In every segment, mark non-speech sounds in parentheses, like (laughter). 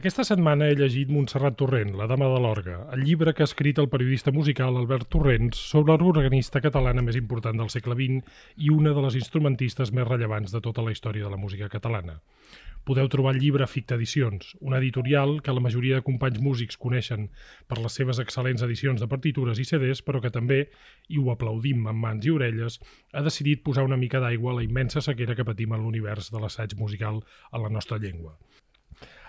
Aquesta setmana he llegit Montserrat Torrent, La dama de l'orga, el llibre que ha escrit el periodista musical Albert Torrents sobre l'organista catalana més important del segle XX i una de les instrumentistes més rellevants de tota la història de la música catalana. Podeu trobar el llibre a Ficta Edicions, una editorial que la majoria de companys músics coneixen per les seves excel·lents edicions de partitures i CDs, però que també, i ho aplaudim amb mans i orelles, ha decidit posar una mica d'aigua a la immensa sequera que patim en l'univers de l'assaig musical a la nostra llengua.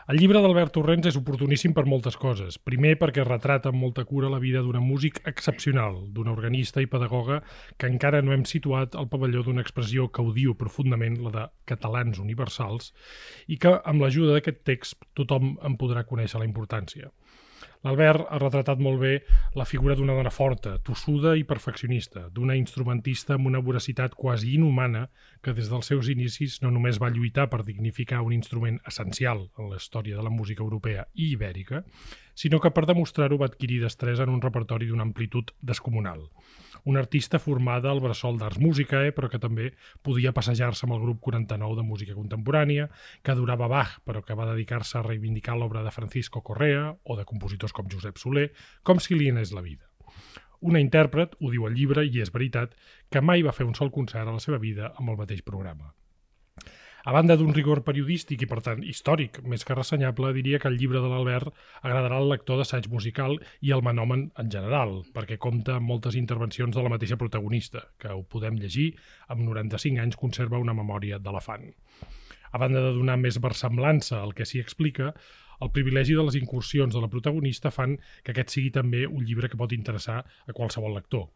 El llibre d'Albert Torrents és oportuníssim per moltes coses. Primer, perquè retrata amb molta cura la vida d'un músic excepcional, d'un organista i pedagoga que encara no hem situat al pavelló d'una expressió que odio profundament, la de catalans universals, i que, amb l'ajuda d'aquest text, tothom en podrà conèixer la importància. L'Albert ha retratat molt bé la figura d'una dona forta, tossuda i perfeccionista, d'una instrumentista amb una voracitat quasi inhumana que des dels seus inicis no només va lluitar per dignificar un instrument essencial en la història de la música europea i ibèrica, sinó que per demostrar-ho va adquirir destresa en un repertori d'una amplitud descomunal una artista formada al Bressol d'Arts Música, eh, però que també podia passejar-se amb el grup 49 de música contemporània, que adorava Bach, però que va dedicar-se a reivindicar l'obra de Francisco Correa o de compositors com Josep Soler, com si li anés la vida. Una intèrpret, ho diu el llibre, i és veritat, que mai va fer un sol concert a la seva vida amb el mateix programa. A banda d'un rigor periodístic i, per tant, històric més que ressenyable, diria que el llibre de l'Albert agradarà al lector d'assaig musical i al manòmen en general, perquè compta amb moltes intervencions de la mateixa protagonista, que ho podem llegir, amb 95 anys conserva una memòria d'elefant. A banda de donar més versemblança al que s'hi explica, el privilegi de les incursions de la protagonista fan que aquest sigui també un llibre que pot interessar a qualsevol lector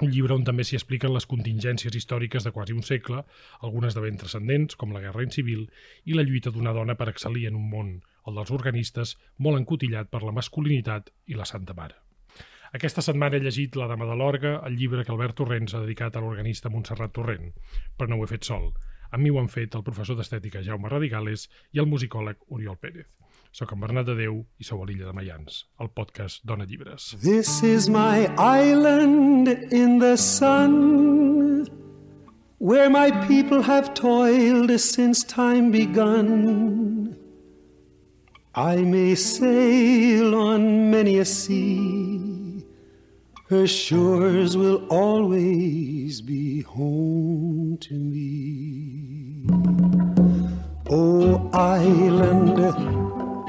un llibre on també s'hi expliquen les contingències històriques de quasi un segle, algunes de ben transcendents, com la guerra civil, i la lluita d'una dona per excel·lir en un món, el dels organistes, molt encotillat per la masculinitat i la Santa Mare. Aquesta setmana he llegit La dama de l'orga, el llibre que Albert Torrents ha dedicat a l'organista Montserrat Torrent, però no ho he fet sol. A mi ho han fet el professor d'estètica Jaume Radicales i el musicòleg Oriol Pérez. Soc en Bernat de Déu i sou a l'illa de Mayans, el podcast Dona Llibres. This is my island in the sun Where my people have toiled since time begun. I may sail on many a sea. Her shores will always be home to me. Oh, island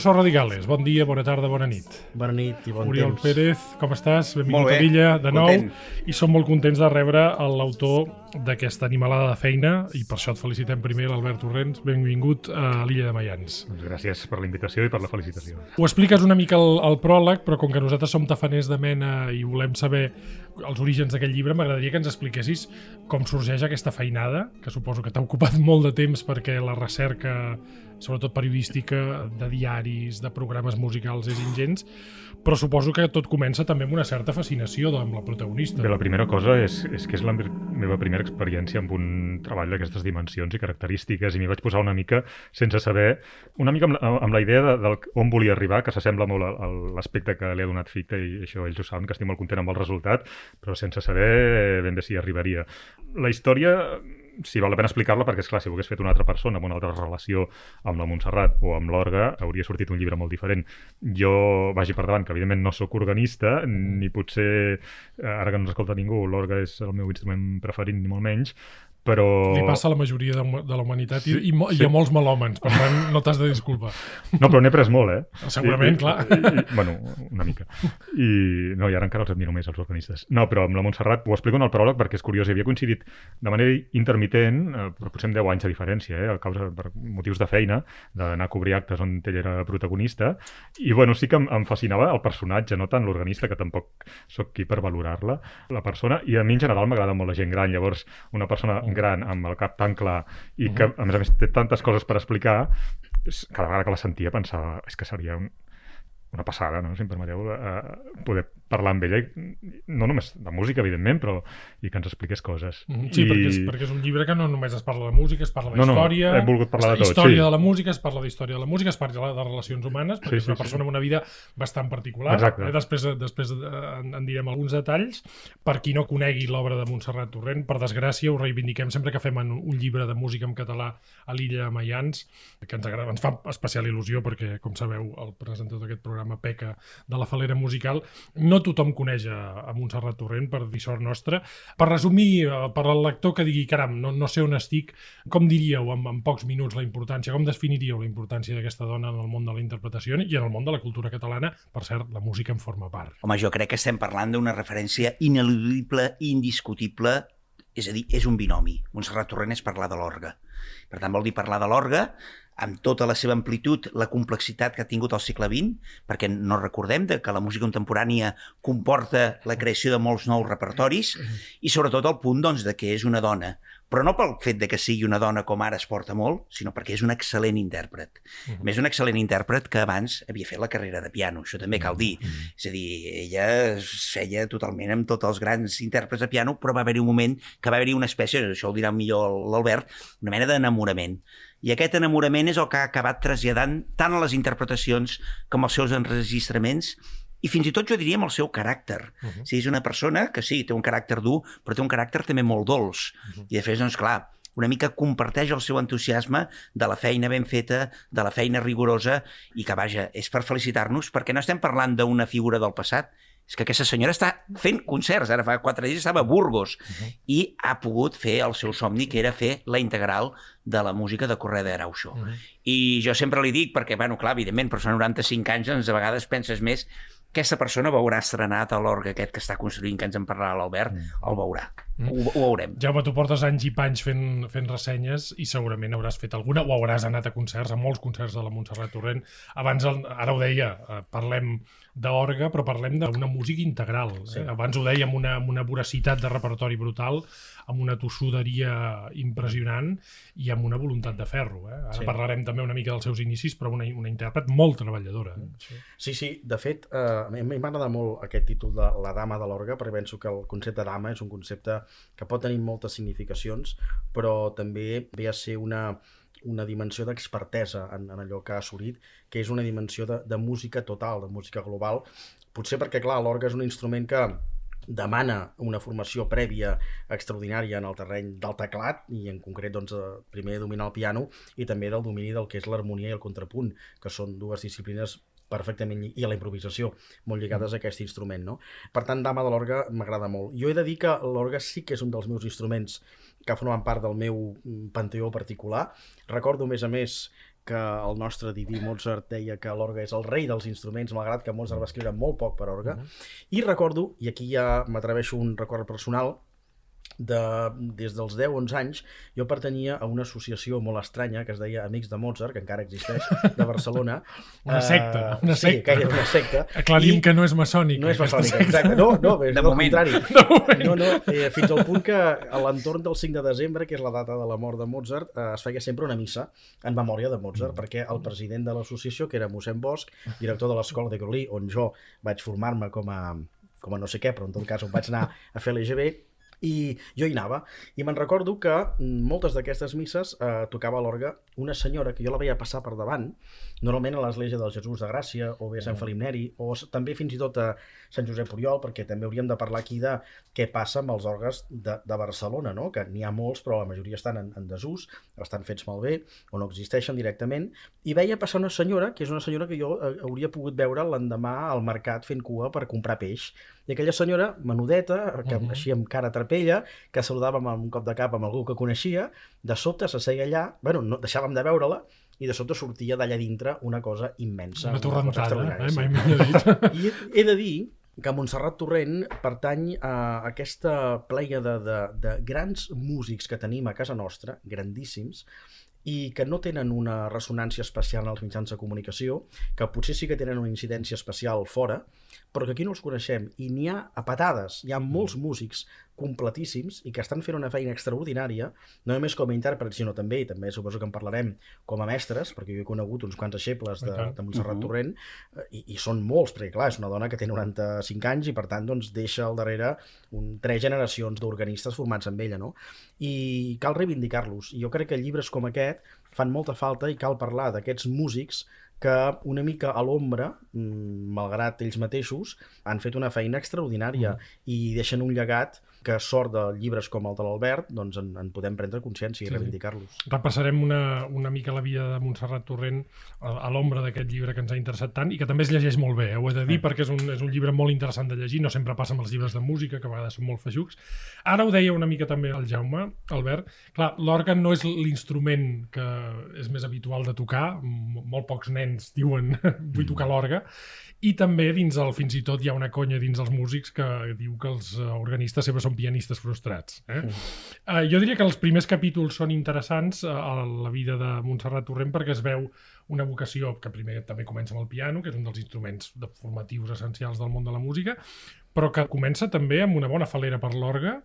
Professor Radicales, bon dia, bona tarda, bona nit. Bona nit i bon Oriol temps. Pérez, com estàs? Benvingut bé, a l'illa de nou. content. I som molt contents de rebre l'autor d'aquesta animalada de feina i per això et felicitem primer, l'Albert Torrents. Benvingut a l'illa de Mayans. Doncs gràcies per la invitació i per la felicitació. Ho expliques una mica al, al pròleg, però com que nosaltres som tafaners de mena i volem saber els orígens d'aquest llibre, m'agradaria que ens expliquessis com sorgeix aquesta feinada, que suposo que t'ha ocupat (laughs) molt de temps perquè la recerca, sobretot periodística, de diaris, de programes musicals és ingents, però suposo que tot comença també amb una certa fascinació amb la protagonista. Bé, la primera cosa és, és que és la meva primera experiència amb un treball d'aquestes dimensions i característiques i m'hi vaig posar una mica sense saber, una mica amb amb la idea de, de on volia arribar, que s'assembla molt a, a l'aspecte que li ha donat Ficta i això ells ho saben, que estic molt content amb el resultat, però sense saber ben bé si arribaria. La història si val la pena explicar-la perquè, és clar si ho hagués fet una altra persona amb una altra relació amb la Montserrat o amb l'Orga, hauria sortit un llibre molt diferent. Jo vagi per davant que evidentment no sóc organista, ni potser, eh, ara que no ens escolta ningú, l'Orga és el meu instrument preferit, ni molt menys, però... Li passa a la majoria de, de la humanitat Sí, i, i, sí. hi ha molts melòmens, per tant no t'has de disculpar. No, però n'he pres molt, eh? Segurament, I, i, clar. I, i, bueno, una mica. I, no, i ara encara els admiro més, els organistes. No, però amb la Montserrat ho explico en el pròleg perquè és curiós. Havia coincidit de manera intermitent, eh, potser amb 10 anys de diferència, eh? A causa, per motius de feina, d'anar a cobrir actes on ell era protagonista. I, bueno, sí que em, em fascinava el personatge, no tant l'organista, que tampoc sóc qui per valorar-la, la persona. I a mi, en general, m'agrada molt la gent gran. Llavors, una persona gran amb el cap tan clar i que, a més a més, té tantes coses per explicar, cada vegada que la sentia pensava és que seria un, una passada, no? si em permeteu, eh, poder parlar amb ella, no només de música, evidentment, però i que ens expliqués coses. Mm, sí, I... perquè, és, perquè és un llibre que no només es parla de música, es parla No, no, d'història, he volgut parlar de tot, història sí. de la música, es parla d'història de la música, es parla de relacions humanes, perquè Sí, és una sí, sí. persona amb una vida bastant particular. Exacte. Eh? Després, després eh, en, en direm alguns detalls. Per qui no conegui l'obra de Montserrat Torrent, per desgràcia, ho reivindiquem sempre que fem un, un llibre de música en català a l'illa de Maians, que ens, agrada, ens fa especial il·lusió perquè, com sabeu, el presentador d'aquest programa peca de la falera musical. No tothom coneix a, a Montserrat Torrent, per dir sort nostra. Per resumir, eh, per al lector que digui, caram, no, no sé on estic, com diríeu en, en pocs minuts la importància, com definiríeu la importància d'aquesta dona en el món de la interpretació i en el món de la cultura catalana? Per cert, la música en forma part. Home, jo crec que estem parlant d'una referència ineludible, indiscutible, és a dir, és un binomi. Montserrat Torrent és parlar de l'orga. Per tant, vol dir parlar de l'orga amb tota la seva amplitud, la complexitat que ha tingut el segle XX, perquè no recordem de que la música contemporània comporta la creació de molts nous repertoris i sobretot el punt doncs, de que és una dona, però no pel fet de que sigui una dona com ara es porta molt, sinó perquè és un excel·lent intèrpret. A més, un excel·lent intèrpret que abans havia fet la carrera de piano, això també cal dir. És a dir, ella es feia totalment amb tots els grans intèrprets de piano, però va haver-hi un moment que va haver-hi una espècie, això ho dirà millor l'Albert, una mena d'enamorament. I aquest enamorament és el que ha acabat traslladant tant a les interpretacions com als seus enregistraments i fins i tot jo diria amb el seu caràcter. Uh -huh. Si és una persona que sí, té un caràcter dur, però té un caràcter també molt dolç. Uh -huh. I de fet, doncs clar, una mica comparteix el seu entusiasme de la feina ben feta, de la feina rigorosa, i que, vaja, és per felicitar-nos, perquè no estem parlant d'una figura del passat, és que aquesta senyora està fent concerts, ara fa quatre dies estava a Burgos, uh -huh. i ha pogut fer el seu somni, que era fer la integral de la música de Correa de Araujo. Uh -huh. I jo sempre li dic, perquè, bueno, clar, evidentment, per fa 95 anys, doncs a vegades penses més aquesta persona veurà estrenat a l'orgue aquest que està construint, que ens en parlarà l'Albert, mm. el veurà. Mm. Ho, ho veurem. Jaume, tu portes anys i panys fent, fent ressenyes i segurament hauràs fet alguna o hauràs anat a concerts, a molts concerts de la Montserrat Torrent. Abans, el, ara ho deia, eh, parlem d'orga, però parlem d'una música integral. Eh? Sí. Abans ho deia, amb una, amb una voracitat de repertori brutal, amb una tossuderia impressionant i amb una voluntat de ferro. Eh? Ara sí. parlarem també una mica dels seus inicis, però una, una intèrpret molt treballadora. Eh? Sí. sí, sí, de fet, eh, a mi m'agrada molt aquest títol de La dama de l'orga, perquè penso que el concepte dama és un concepte que pot tenir moltes significacions, però també ve a ser una, una dimensió d'expertesa en, en allò que ha assolit, que és una dimensió de, de música total, de música global. Potser perquè, clar, l'orga és un instrument que demana una formació prèvia extraordinària en el terreny del teclat i en concret doncs, eh, primer dominar el piano i també del domini del que és l'harmonia i el contrapunt, que són dues disciplines perfectament, i a la improvisació, molt lligades a aquest instrument. No? Per tant, Dama de l'Orga m'agrada molt. Jo he de dir que l'orga sí que és un dels meus instruments que formen part del meu mm, panteó particular. Recordo, a més a més, que el nostre diví Mozart deia que l'orga és el rei dels instruments, malgrat que Mozart va escriure molt poc per orga. Uh -huh. I recordo, i aquí ja m'atreveixo un record personal, de, des dels 10-11 anys jo pertanyia a una associació molt estranya que es deia Amics de Mozart, que encara existeix, de Barcelona. (laughs) una secta. Uh, una sí, secta. que era una secta. Aclarim I... que no és maçònica. No és maçònica, secta. exacte. No, no, és De del moment. contrari. (laughs) De moment. No, no, eh, fins al punt que a l'entorn del 5 de desembre, que és la data de la mort de Mozart, eh, es feia sempre una missa en memòria de Mozart, perquè el president de l'associació, que era mossèn Bosch, director de l'escola de Grolí, on jo vaig formar-me com a, com a no sé què, però en tot cas on vaig anar a fer l'EGB, i jo hi anava. I me'n recordo que mm, moltes d'aquestes misses eh, tocava a l'orga una senyora que jo la veia passar per davant, normalment a l'església del Jesús de Gràcia, o bé a Sant Felip Neri, o també fins i tot a Sant Josep Oriol, perquè també hauríem de parlar aquí de què passa amb els orgues de, de Barcelona, no? que n'hi ha molts, però la majoria estan en, en desús, estan fets malbé, o no existeixen directament, i veia passar una senyora, que és una senyora que jo eh, hauria pogut veure l'endemà al mercat fent cua per comprar peix. I aquella senyora, menudeta, que, uh. -huh. així amb cara trapella, que saludava amb un cop de cap amb algú que coneixia, de sobte s'asseia allà, bueno, no, deixàvem de veure-la, i de sobte sortia d'allà dintre una cosa immensa. Una torrentada, extraordinària, eh? mai millor dit. (laughs) I he de dir que Montserrat Torrent pertany a aquesta plèiade de, de grans músics que tenim a casa nostra, grandíssims, i que no tenen una ressonància especial en els mitjans de comunicació, que potser sí que tenen una incidència especial fora, però que aquí no els coneixem. I n'hi ha a patades, hi ha molts músics completíssims i que estan fent una feina extraordinària, no només com a intèrprets, sinó també, i també suposo que en parlarem, com a mestres, perquè jo he conegut uns quants deixebles de, de Montserrat uh -huh. Torrent, eh, i, i són molts, perquè clar, és una dona que té 95 anys i per tant doncs, deixa al darrere un, tres generacions d'organistes formats amb ella, no? I cal reivindicar-los. I jo crec que llibres com aquest fan molta falta i cal parlar d'aquests músics que una mica a l'ombra, mm, malgrat ells mateixos, han fet una feina extraordinària mm. i deixen un llegat que sort de llibres com el de l'Albert doncs en, en podem prendre consciència i sí, reivindicar-los. Repassarem una, una mica la vida de Montserrat Torrent a, a l'ombra d'aquest llibre que ens ha interessat tant i que també es llegeix molt bé, eh? ho he de dir, sí. perquè és un, és un llibre molt interessant de llegir, no sempre passa amb els llibres de música, que a vegades són molt feixucs. Ara ho deia una mica també el Jaume, Albert, clar, l'òrgan no és l'instrument que és més habitual de tocar, molt pocs nens diuen (laughs) vull tocar l'orga, i també dins el, fins i tot hi ha una conya dins els músics que diu que els eh, organistes sempre són pianistes frustrats. Eh? Mm. Uh, jo diria que els primers capítols són interessants uh, a la vida de Montserrat Torrent perquè es veu una vocació que primer també comença amb el piano, que és un dels instruments de formatius essencials del món de la música, però que comença també amb una bona falera per l'orgue,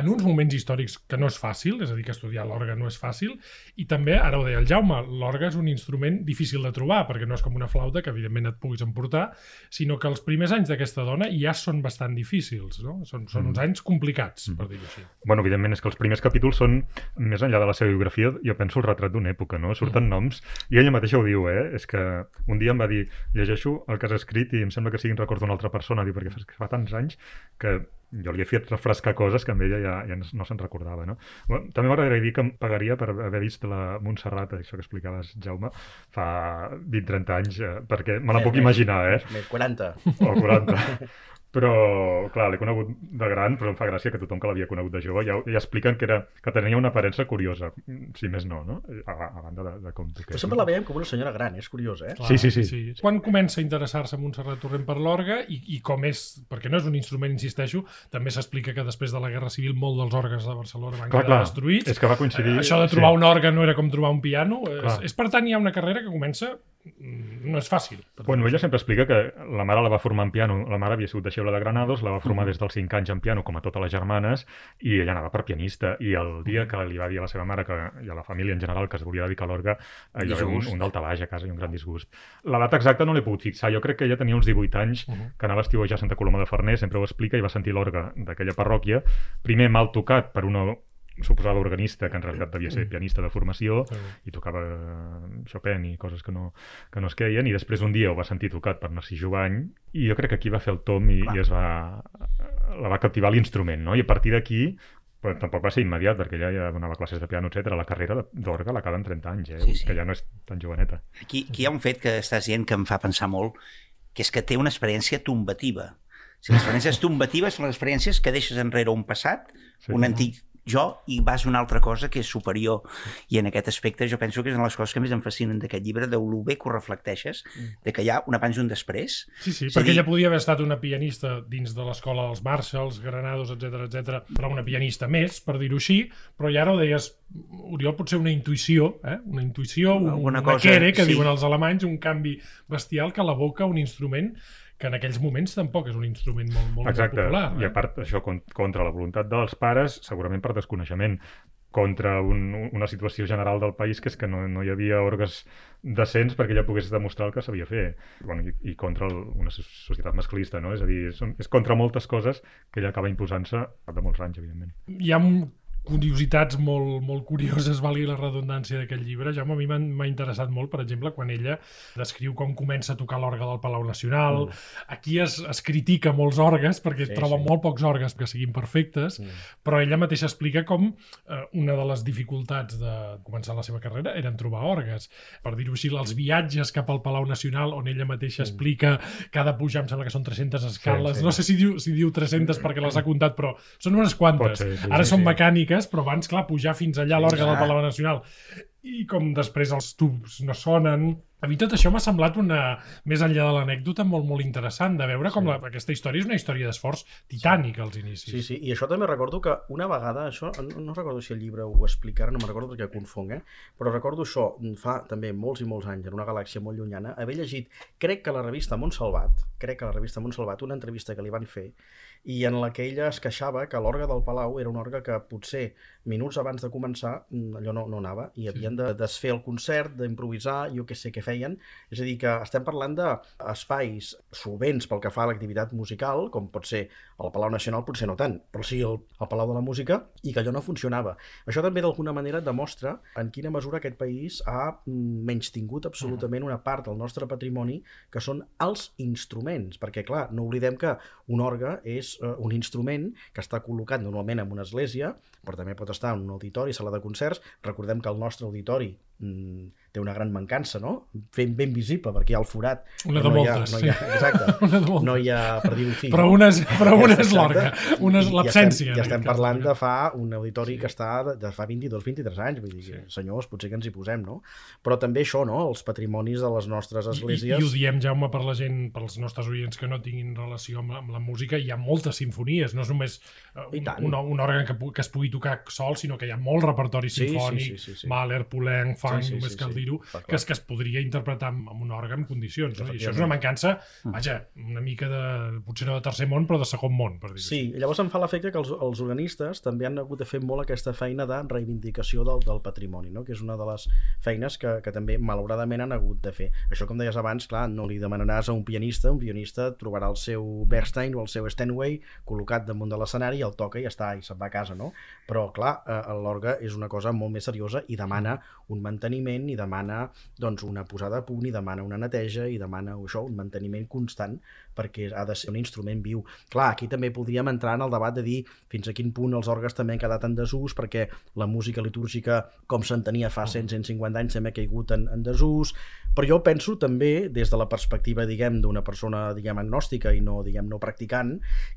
en uns moments històrics que no és fàcil, és a dir, que estudiar l'orgue no és fàcil, i també, ara ho deia el Jaume, l'orgue és un instrument difícil de trobar, perquè no és com una flauta que evidentment et puguis emportar, sinó que els primers anys d'aquesta dona ja són bastant difícils, no? Són, són uns mm. anys complicats, mm. per dir-ho així. Bueno, evidentment, és que els primers capítols són, més enllà de la seva biografia, jo penso el retrat d'una època, no? Surten mm. noms, i ella mateixa ho diu, eh? És que un dia em va dir, llegeixo el que has escrit i em sembla que sigui un record d'una altra persona, diu, perquè fa, fa tants anys que jo li he fet refrescar coses que amb ella ja, ja no se'n recordava, no? Bueno, també m'agradaria dir que em pagaria per haver vist la Montserrat, això que explicaves, Jaume, fa 20-30 anys, eh, perquè me la puc imaginar, eh? 40. O 40. (laughs) Però, clar, l'he conegut de gran, però em fa gràcia que tothom que l'havia conegut de jove ja, ja expliquen que, era, que tenia una aparença curiosa, si més no, no? A, a banda de, de com... Però sempre la veiem com una senyora gran, és curiós, eh? Clar, sí, sí, sí, sí. Quan comença a interessar-se Montserrat Torrent per l'orgue i, i com és, perquè no és un instrument, insisteixo, també s'explica que després de la Guerra Civil molt dels òrgans de Barcelona van clar, quedar clar, destruïts. És que va coincidir... Eh, això de trobar sí. un òrgan no era com trobar un piano. És, és, per tant, hi ha una carrera que comença no és fàcil. Bueno, ella sempre explica que la mare la va formar en piano, la mare havia sigut deixeble de Granados, la va formar des dels 5 anys en piano, com a totes les germanes, i ella anava per pianista, i el dia que li va dir a la seva mare que, i a la família en general que es volia dedicar a l'orga, hi va un, un daltabaix a casa i un gran disgust. La data exacta no l'he pogut fixar, jo crec que ella tenia uns 18 anys, uh -huh. que anava a estiuejar a Santa Coloma de Farners, sempre ho explica, i va sentir l'orga d'aquella parròquia, primer mal tocat per una suposava organista, que en realitat devia ser pianista de formació, i tocava Chopin i coses que no, que no es queien, i després un dia ho va sentir tocat per Narcís Jovany, i jo crec que aquí va fer el tom i, i es va, la va captivar l'instrument, no? I a partir d'aquí però tampoc va ser immediat, perquè ella ja donava classes de piano, etc. La carrera d'orga l'acaba en 30 anys, eh? sí, sí. que ja no és tan joveneta. Aquí, aquí hi ha un fet que estàs dient que em fa pensar molt, que és que té una experiència tombativa. Si les experiències tombatives són les experiències que deixes enrere un passat, sí, un antic jo i vas una altra cosa que és superior i en aquest aspecte jo penso que és una de les coses que més em fascinen d'aquest llibre de lo bé que ho reflecteixes de que hi ha un abans i un després Sí, sí, perquè dir... ella podia haver estat una pianista dins de l'escola dels Marshalls, Granados, etc etc, però una pianista més, per dir-ho així però ja ara ho deies, Oriol, potser una intuïció, eh? una intuïció, un, una, cosa, quere, que sí. diuen els alemanys, un canvi bestial que l'aboca un instrument que en aquells moments tampoc és un instrument molt, molt, Exacte. molt popular. Eh? I a part, això contra la voluntat dels pares, segurament per desconeixement, contra un, una situació general del país que és que no, no hi havia orgues decents perquè ella pogués demostrar el que sabia fer bueno, i, i contra el, una societat masclista no? és a dir, és, és contra moltes coses que ella acaba imposant-se de molts anys, evidentment. Hi ha un curiositats molt, molt curioses, valgui la redundància d'aquest llibre. Ja a mi m'ha interessat molt, per exemple, quan ella descriu com comença a tocar l'orgue del Palau Nacional. Mm. Aquí es, es critica molts orgues, perquè sí, troba sí. molt pocs orgues que siguin perfectes, mm. però ella mateixa explica com eh, una de les dificultats de començar la seva carrera eren trobar orgues. Per dir-ho així, els viatges cap al Palau Nacional, on ella mateixa mm. explica que ha de pujar, em sembla que són 300 escales. Sí, sí. No sé si diu, si diu 300 perquè les ha comptat, però són unes quantes. Ser, sí, Ara sí, són sí. mecàniques elèctriques, però abans, clar, pujar fins allà a l'orga del Palau Nacional i com després els tubs no sonen... A mi tot això m'ha semblat una, més enllà de l'anècdota, molt, molt interessant de veure com sí. la, aquesta història és una història d'esforç titànic als inicis. Sí, sí, i això també recordo que una vegada, això, no, no recordo si el llibre ho explica, no me'n recordo perquè confonc, eh? però recordo això fa també molts i molts anys, en una galàxia molt llunyana, haver llegit, crec que la revista Montsalvat, crec que la revista Montsalvat, una entrevista que li van fer, i en la que ella es queixava que l'orga del Palau era un orga que potser minuts abans de començar mm, allò no, no anava i havien de desfer el concert, d'improvisar, jo que sé què feien. És a dir, que estem parlant d'espais solvents pel que fa a l'activitat musical, com pot ser el Palau Nacional, potser no tant, però sí el, el Palau de la Música, i que allò no funcionava. Això també d'alguna manera demostra en quina mesura aquest país ha mm, menys tingut absolutament una part del nostre patrimoni que són els instruments, perquè clar, no oblidem que un orgue és uh, un instrument que està col·locat normalment en una església, però també pot estar en un auditori, sala de concerts. Recordem que el nostre auditori té una gran mancança, no? Fent ben visible, perquè hi ha el forat. Una de no moltes, hi ha, no hi ha, sí. Exacte. (laughs) Una de moltes. No hi ha, per dir-ho fi. Però una és, però una és l'orga, una és I- i l'absència. estem- I estem aquest cas, parlant de fa un auditori que està de, de fa 22-23 anys, vull dir, Sí. senyors, potser que ens hi posem, no? Però també això, no? Els patrimonis de les nostres I, esglésies... I ho diem, Jaume, per la gent, pels nostres oients que no tinguin relació amb, amb la música, hi ha moltes sinfonies, no és només I un, un, un òrgan que, que es pugui tocar sol, sinó que hi ha molt repertori Sí, sí, sinfònic, sí, sí, sí. Mahler, Poulenc, Fang, Sí, sí, només sí, cal sí. dir-ho, que es, que es podria interpretar amb, amb un òrgan en condicions. No? I això és una mancança, vaja, una mica de, potser no de tercer món, però de segon món, per dir-ho Sí, llavors em fa l'efecte que els, els organistes també han hagut de fer molt aquesta feina de reivindicació del, del patrimoni, no? que és una de les feines que, que també malauradament han hagut de fer. Això, com deies abans, clar, no li demanaràs a un pianista, un pianista trobarà el seu Bernstein o el seu Steinway col·locat damunt de l'escenari i el toca i ja està, i se'n va a casa, no? Però, clar, eh, l'orgue és una cosa molt més seriosa i demana un manteniment, i demana doncs, una posada a punt, i demana una neteja, i demana això, un manteniment constant, perquè ha de ser un instrument viu. Clar, aquí també podríem entrar en el debat de dir fins a quin punt els òrgans també han quedat en desús, perquè la música litúrgica, com s'entenia fa 100-150 anys, també ha caigut en, en desús, però jo penso també, des de la perspectiva, diguem, d'una persona, diguem, agnòstica i no, diguem, no practicant,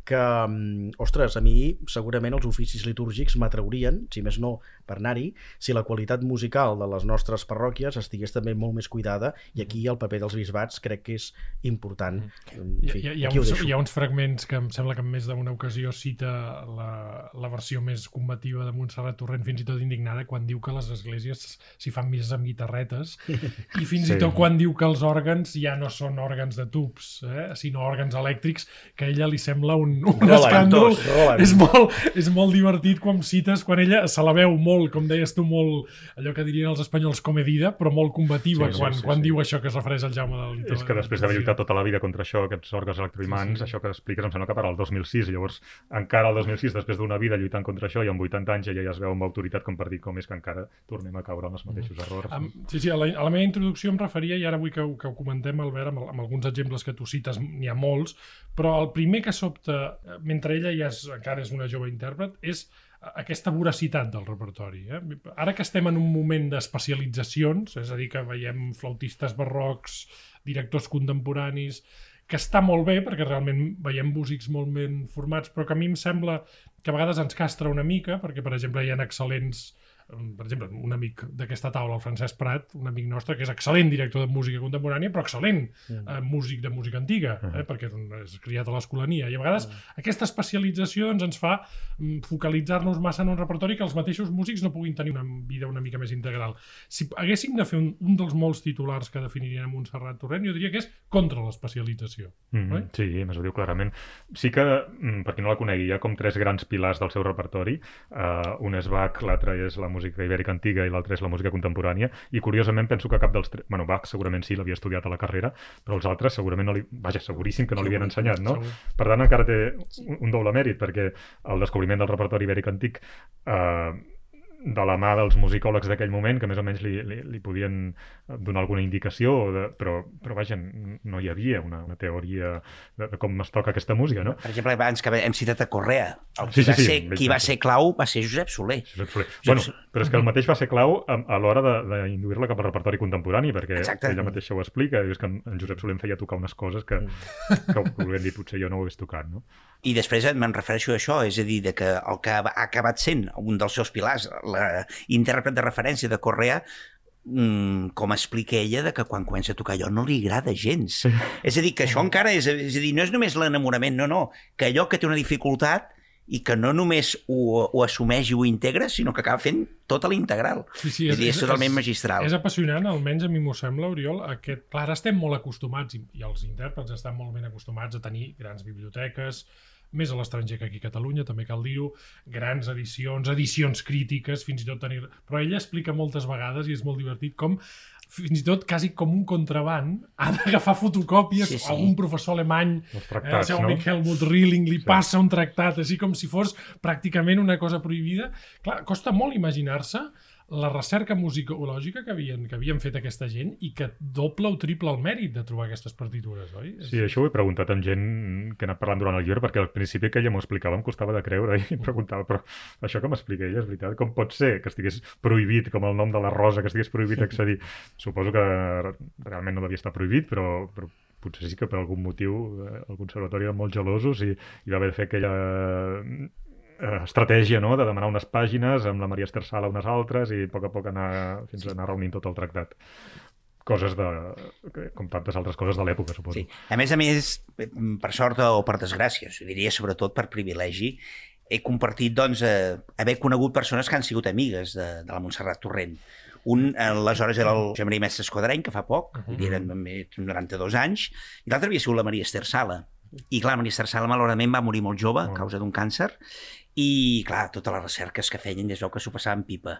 que, mm, ostres, a mi segurament els oficis litúrgics m'atraurien, si més no, per anar-hi, si la qualitat musical de les nostres parròquies estigués també molt més cuidada, i aquí el paper dels bisbats crec que és important. Fi, hi, hi, ha aquí ho uns, hi ha uns fragments que em sembla que en més d'una ocasió cita la, la versió més combativa de Montserrat Torrent, fins i tot indignada, quan diu que les esglésies s'hi fan misses amb guitarretes i (laughs) fins Sí. i tot quan diu que els òrgans ja no són òrgans de tubs, eh, sinó òrgans elèctrics, que a ella li sembla un, un Roland, escàndol. Roland. És molt, és molt divertit quan cites, quan ella se la veu molt, com deies tu, molt, allò que dirien els espanyols comedida, però molt combativa, Sí, sí, quan, sí, quan sí. diu això que es refereix al Jaume del És que després d'haver lluitat tota la vida contra això, aquests òrgans electroimants, Sí, sí. això que expliques em sembla que per al 2006, i llavors encara al 2006, després d'una vida lluitant contra això i amb 80 anys ella ja es veu amb autoritat com per dir com és que encara tornem a caure en els mateixos errors. Am- Sí, sí, a la, a la meva introducció em referia, i ara vull que, ho- que ho comentem, Albert, amb, amb alguns exemples que tu cites, n'hi ha molts, però el primer que sobta, mentre ella ja és, encara és una jove intèrpret, és aquesta voracitat del repertori. Eh? Ara que estem en un moment d'especialitzacions, és a dir, que veiem flautistes barrocs, directors contemporanis, que està molt bé, perquè realment veiem músics molt ben formats, però que a mi em sembla que a vegades ens castra una mica, perquè, per exemple, hi ha excel·lents per exemple, un amic d'aquesta taula, el Francesc Prat, un amic nostre, que és excel·lent director de música contemporània, però excel·lent eh, músic de música antiga, eh, perquè és, un, és criat a l'escolania. I a vegades aquesta especialització doncs, ens fa mm, focalitzar-nos massa en un repertori que els mateixos músics no puguin tenir una vida una mica més integral. Si haguéssim de fer un, un dels molts titulars que definirien Montserrat Torrent, jo diria que és contra l'especialització. Mm Oi? Sí, més ho diu clarament. Sí que, mm, per qui no la conegui, hi ha com tres grans pilars del seu repertori. Uh, un és Bach, l'altre és la música ibèrica antiga i l'altre és la música contemporània. I curiosament penso que cap dels tres... Bueno, Bach segurament sí, l'havia estudiat a la carrera, però els altres segurament no li... Vaja, seguríssim que no li havien ensenyat, no? Segur. Per tant, encara té un, un doble mèrit, perquè el descobriment del repertori ibèric antic eh, de la mà dels musicòlegs d'aquell moment, que més o menys li, li, li podien donar alguna indicació, de, però, però vaja, no hi havia una, una teoria de, de com es toca aquesta música, no? Per exemple, abans que hem citat a Correa, el Sí, qui, sí, va sí, ser, qui va ser clau va ser Josep Soler. Josep Soler. Bueno, però és que el mateix va ser clau a, a l'hora de- d'induir-la cap al repertori contemporani, perquè Exacte. ella mateixa ho explica, dius que en, en Josep Soler em feia tocar unes coses que, que volien dir potser jo no ho hagués tocat, no? I després me'n refereixo a això, és a dir, de que el que ha acabat sent un dels seus pilars, la intèrpret de referència de Correa, mm, com explica ella, de que quan comença a tocar allò no li agrada gens. Sí. És a dir, que això encara és, és a dir, no és només l'enamorament, no, no, que allò que té una dificultat i que no només ho, ho assumeix i ho integra, sinó que acaba fent tota l'integral. Sí, sí, és, és, dir, és totalment magistral. És apassionant, almenys a mi m'ho sembla, Oriol. Aquest... Clar, ara estem molt acostumats, i, i els intèrprets estan molt ben acostumats a tenir grans biblioteques, més a l'estranger que aquí a Catalunya, també cal dir-ho, grans edicions, edicions crítiques, fins i tot tenir... Però ella explica moltes vegades, i és molt divertit, com fins i tot quasi com un contraband, (laughs) ha d'agafar fotocòpies, Sí, sí, algun professor alemany, eh, tractats, el seu no? amic Helmut Rilling, li sí. passa un tractat, així com si fos pràcticament una cosa prohibida. Clar, costa molt imaginar-se la recerca musicològica que havien, que havien fet aquesta gent i que doble o triple el mèrit de trobar aquestes partitures, oi? Sí, això ho he preguntat amb gent que ha anat parlant durant el llibre, perquè al principi que ella m'ho explicava em costava de creure i em preguntava, però això que m'explica ella és veritat? Com pot ser que estigués prohibit, com el nom de la rosa, que estigués prohibit accedir? Suposo que realment no devia estar prohibit, però, però potser sí que per algun motiu eh, el conservatori eren molt gelosos i, i va haver de fer aquella eh, estratègia no? de demanar unes pàgines amb la Maria Esther Sala unes altres i a poc a poc anar fins a anar reunint tot el tractat coses de, com tantes altres coses de l'època, suposo. Sí. A més a més, per sort o per desgràcia, ho diria sobretot per privilegi, he compartit, doncs, eh, haver conegut persones que han sigut amigues de, de la Montserrat Torrent. Un, aleshores, era el Josep Maria Mestre Esquadreny, que fa poc, uh -huh. eren més de 92 anys, i l'altre havia sigut la Maria Esther Sala. I clar, la Maria Esther Sala, malauradament, va morir molt jove a Oh. causa d'un càncer, i clar, totes les recerques que feien es veu que s'ho passaven pipa.